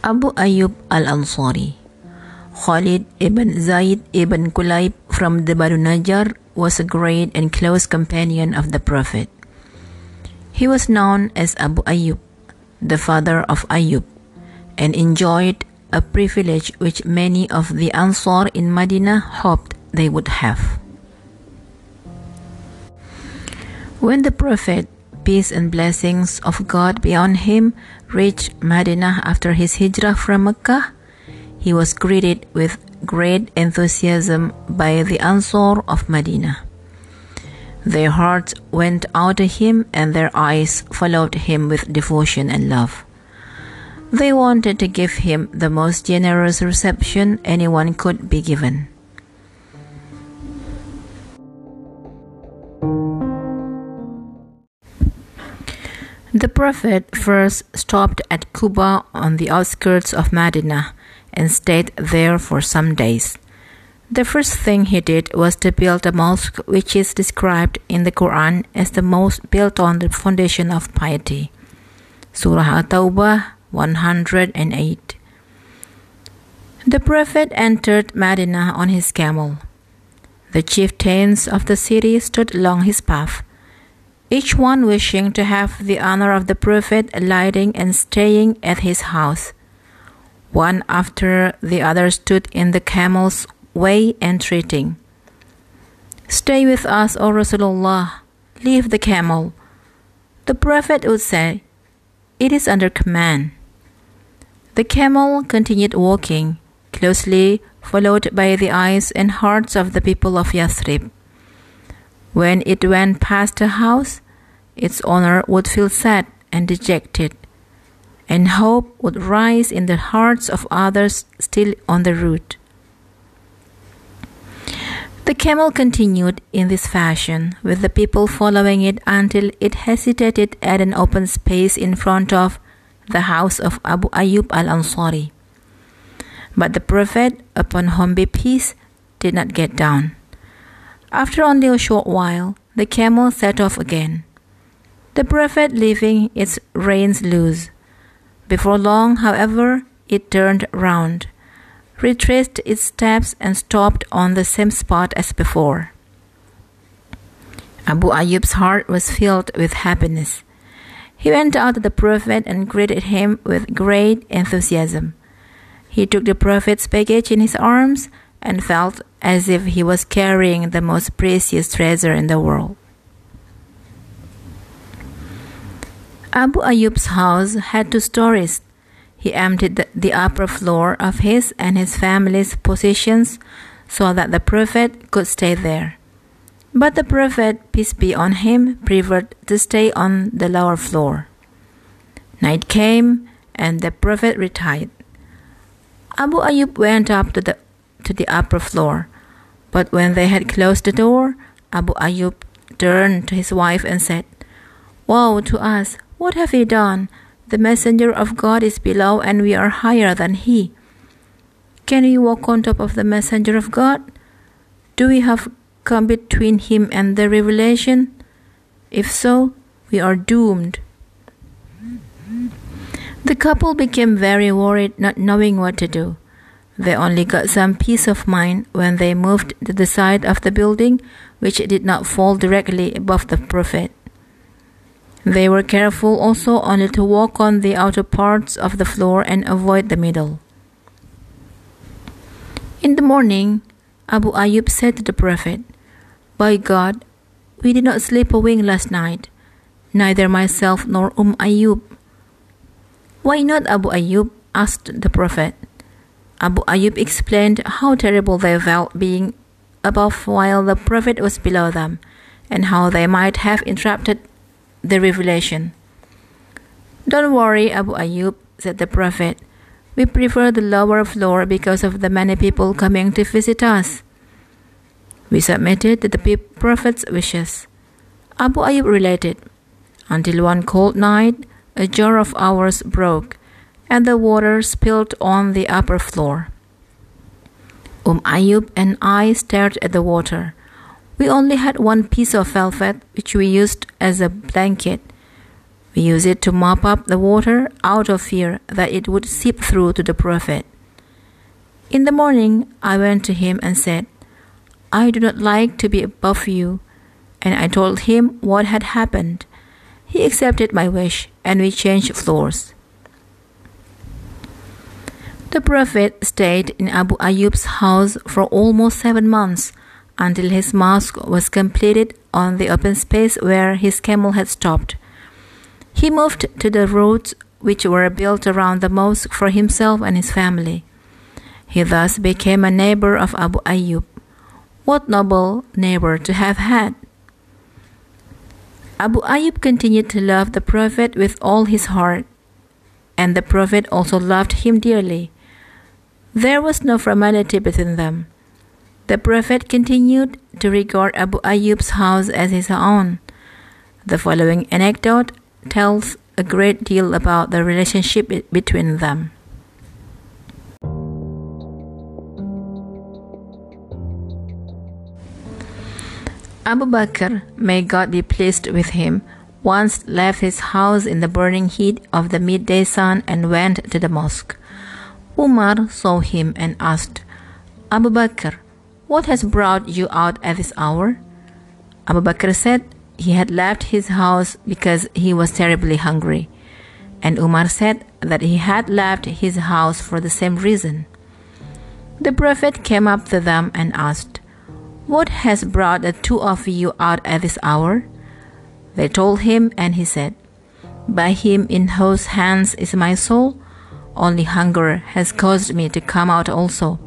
Abu Ayyub al-Ansari Khalid ibn Zayd ibn Kulayb from the Banu Najjar was a great and close companion of the Prophet. He was known as Abu Ayyub, the father of Ayyub, and enjoyed a privilege which many of the Ansar in Medina hoped they would have. When the Prophet, peace and blessings of God be on him, reached Medina after his hijrah from Mecca, he was greeted with great enthusiasm by the Ansar of Medina. Their hearts went out to him and their eyes followed him with devotion and love. They wanted to give him the most generous reception anyone could be given. The Prophet first stopped at Quba on the outskirts of Medina and stayed there for some days. The first thing he did was to build a mosque which is described in the Quran as the most built on the foundation of piety. Surah At-Tawbah 108. The Prophet entered Medina on his camel. The chieftains of the city stood along his path each one wishing to have the honor of the Prophet alighting and staying at his house. One after the other stood in the camel's way entreating, Stay with us, O Rasulullah, leave the camel. The Prophet would say, It is under command. The camel continued walking, closely followed by the eyes and hearts of the people of Yathrib. When it went past a house, its owner would feel sad and dejected, and hope would rise in the hearts of others still on the route. The camel continued in this fashion, with the people following it until it hesitated at an open space in front of the house of Abu Ayyub al Ansari. But the Prophet, upon whom be peace, did not get down. After only a short while, the camel set off again, the Prophet leaving its reins loose. Before long, however, it turned round, retraced its steps, and stopped on the same spot as before. Abu Ayyub's heart was filled with happiness. He went out to the Prophet and greeted him with great enthusiasm. He took the Prophet's baggage in his arms and felt as if he was carrying the most precious treasure in the world. Abu Ayyub's house had two stories. He emptied the, upper floor of his and his family's possessions so that the Prophet could stay there. But the Prophet, peace be on him, preferred to stay on the lower floor. Night came and the Prophet retired. Abu Ayyub went up to the to the upper floor. But when they had closed the door, Abu Ayyub turned to his wife and said, Woe to us! What have we done? The messenger of God is below, and we are higher than he. Can we walk on top of the messenger of God? Do we have come between him and the revelation? If so, we are doomed. The couple became very worried, not knowing what to do. They only got some peace of mind when they moved to the side of the building, which did not fall directly above the Prophet. They were careful also only to walk on the outer parts of the floor and avoid the middle. In the morning, Abu Ayyub said to the Prophet, By God, we did not sleep a wink last night, neither myself nor Umm Ayyub. Why not, Abu Ayyub? asked the Prophet. Abu Ayyub explained how terrible they felt being above while the Prophet was below them, and how they might have interrupted the revelation. Don't worry, Abu Ayyub, said the Prophet. We prefer the lower floor because of the many people coming to visit us. We submitted to the Prophet's wishes. Abu Ayyub related, Until one cold night, a jar of ours broke and the water spilled on the upper floor. Um Ayub and I stared at the water. We only had one piece of velvet which we used as a blanket. We used it to mop up the water out of fear that it would seep through to the Prophet. In the morning, I went to him and said, I do not like to be above you, and I told him what had happened. He accepted my wish, and we changed floors. The Prophet stayed in Abu Ayyub's house for almost seven months until his mosque was completed on the open space where his camel had stopped. He moved to the roads which were built around the mosque for himself and his family. He thus became a neighbor of Abu Ayyub. What noble neighbor to have had! Abu Ayyub continued to love the Prophet with all his heart, and the Prophet also loved him dearly. There was no formality between them. The Prophet continued to regard Abu Ayyub's house as his own. The following anecdote tells a great deal about the relationship between them. Abu Bakr, may God be pleased with him, once left his house in the burning heat of the midday sun and went to the mosque. Umar saw him and asked, Abu Bakr, what has brought you out at this hour? Abu Bakr said he had left his house because he was terribly hungry. And Umar said that he had left his house for the same reason. The Prophet came up to them and asked, What has brought the two of you out at this hour? They told him, and he said, By him in whose hands is my soul, only hunger has caused me to come out also.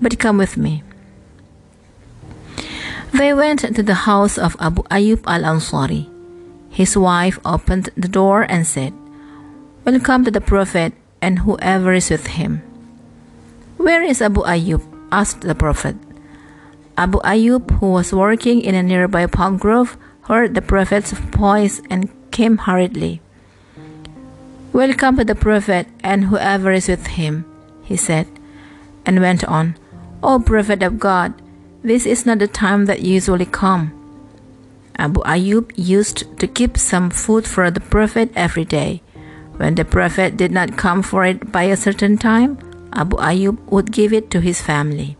But come with me. They went to the house of Abu Ayyub al Ansari. His wife opened the door and said, Welcome to the Prophet and whoever is with him. Where is Abu Ayyub? asked the Prophet. Abu Ayyub, who was working in a nearby palm grove, heard the Prophet's voice and came hurriedly. Welcome to the Prophet and whoever is with him, he said, and went on, O Prophet of God, this is not the time that usually come. Abu Ayyub used to keep some food for the Prophet every day. When the Prophet did not come for it by a certain time, Abu Ayyub would give it to his family.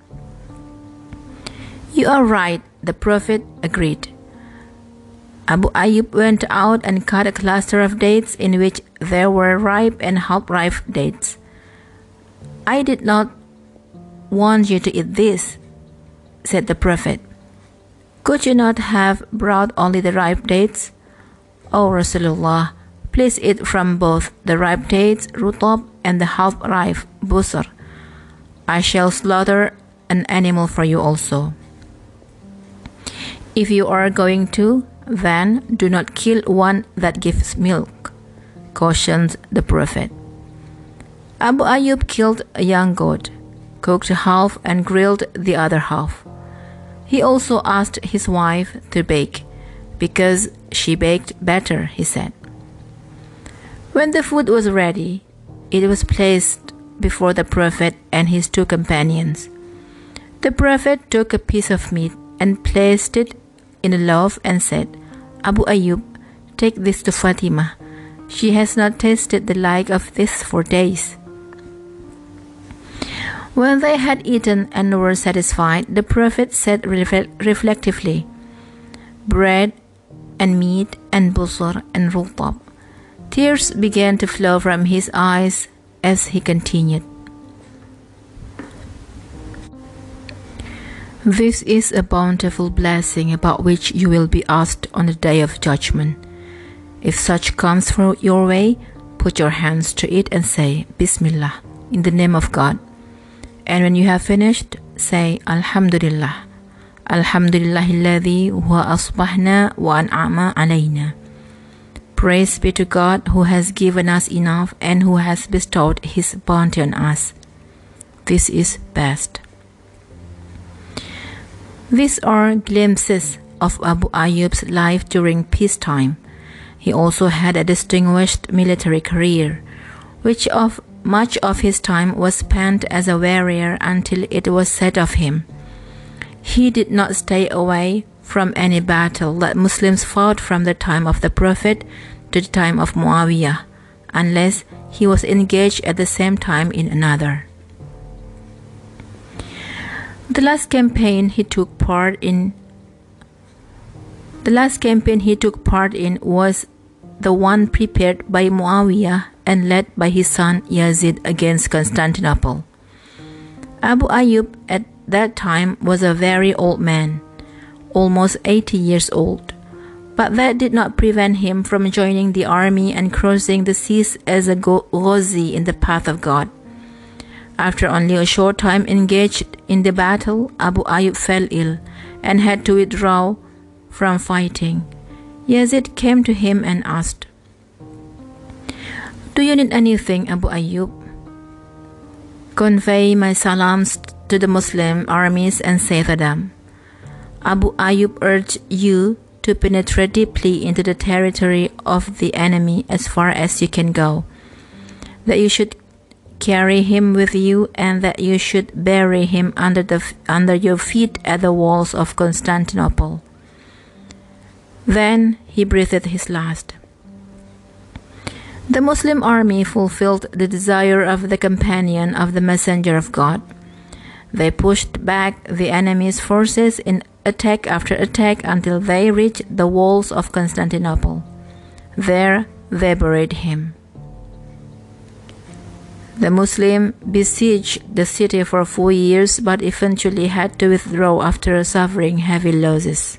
You are right, the Prophet agreed. Abu Ayyub went out and cut a cluster of dates in which there were ripe and half ripe dates. I did not want you to eat this, said the Prophet. Could you not have brought only the ripe dates? O Rasulullah, please eat from both the ripe dates, rutab, and the half ripe, busr. I shall slaughter an animal for you also. If you are going to, then do not kill one that gives milk, cautioned the Prophet. Abu Ayyub killed a young goat, cooked half, and grilled the other half. He also asked his wife to bake, because she baked better, he said. When the food was ready, it was placed before the Prophet and his two companions. The Prophet took a piece of meat and placed it in a loaf and said, Abu Ayyub, take this to Fatima. She has not tasted the like of this for days. When they had eaten and were satisfied, the Prophet said reflectively, Bread and meat and busr and rutab. Tears began to flow from his eyes as he continued. This is a bountiful blessing about which you will be asked on the day of judgment. If such comes your way, put your hands to it and say, Bismillah, in the name of God. And when you have finished, say, Alhamdulillah. Alhamdulillah alladhi huwa asbahna wa an'ama alayna. Praise be to God who has given us enough and who has bestowed his bounty on us. This is best. These are glimpses of Abu Ayyub's life during peacetime. He also had a distinguished military career, which of much of his time was spent as a warrior until it was said of him. He did not stay away from any battle that Muslims fought from the time of the Prophet to the time of Muawiyah, unless he was engaged at the same time in another. The last campaign he took part in the last campaign he took part in was the one prepared by Muawiyah and led by his son Yazid against Constantinople. Abu Ayyub at that time was a very old man, almost 80 years old, but that did not prevent him from joining the army and crossing the seas as a ghazi in the path of God. After only a short time engaged in the battle, Abu Ayyub fell ill and had to withdraw from fighting. Yazid came to him and asked, Do you need anything, Abu Ayyub? Convey my salams to the Muslim armies and say to them, Abu Ayyub urged you to penetrate deeply into the territory of the enemy as far as you can go, that you should carry him with you, and that you should bury him under, the, under your feet at the walls of Constantinople. Then he breathed his last. The Muslim army fulfilled the desire of the companion of the Messenger of God. They pushed back the enemy's forces in attack after attack until they reached the walls of Constantinople. There they buried him. The Muslim besieged the city for four years but eventually had to withdraw after suffering heavy losses.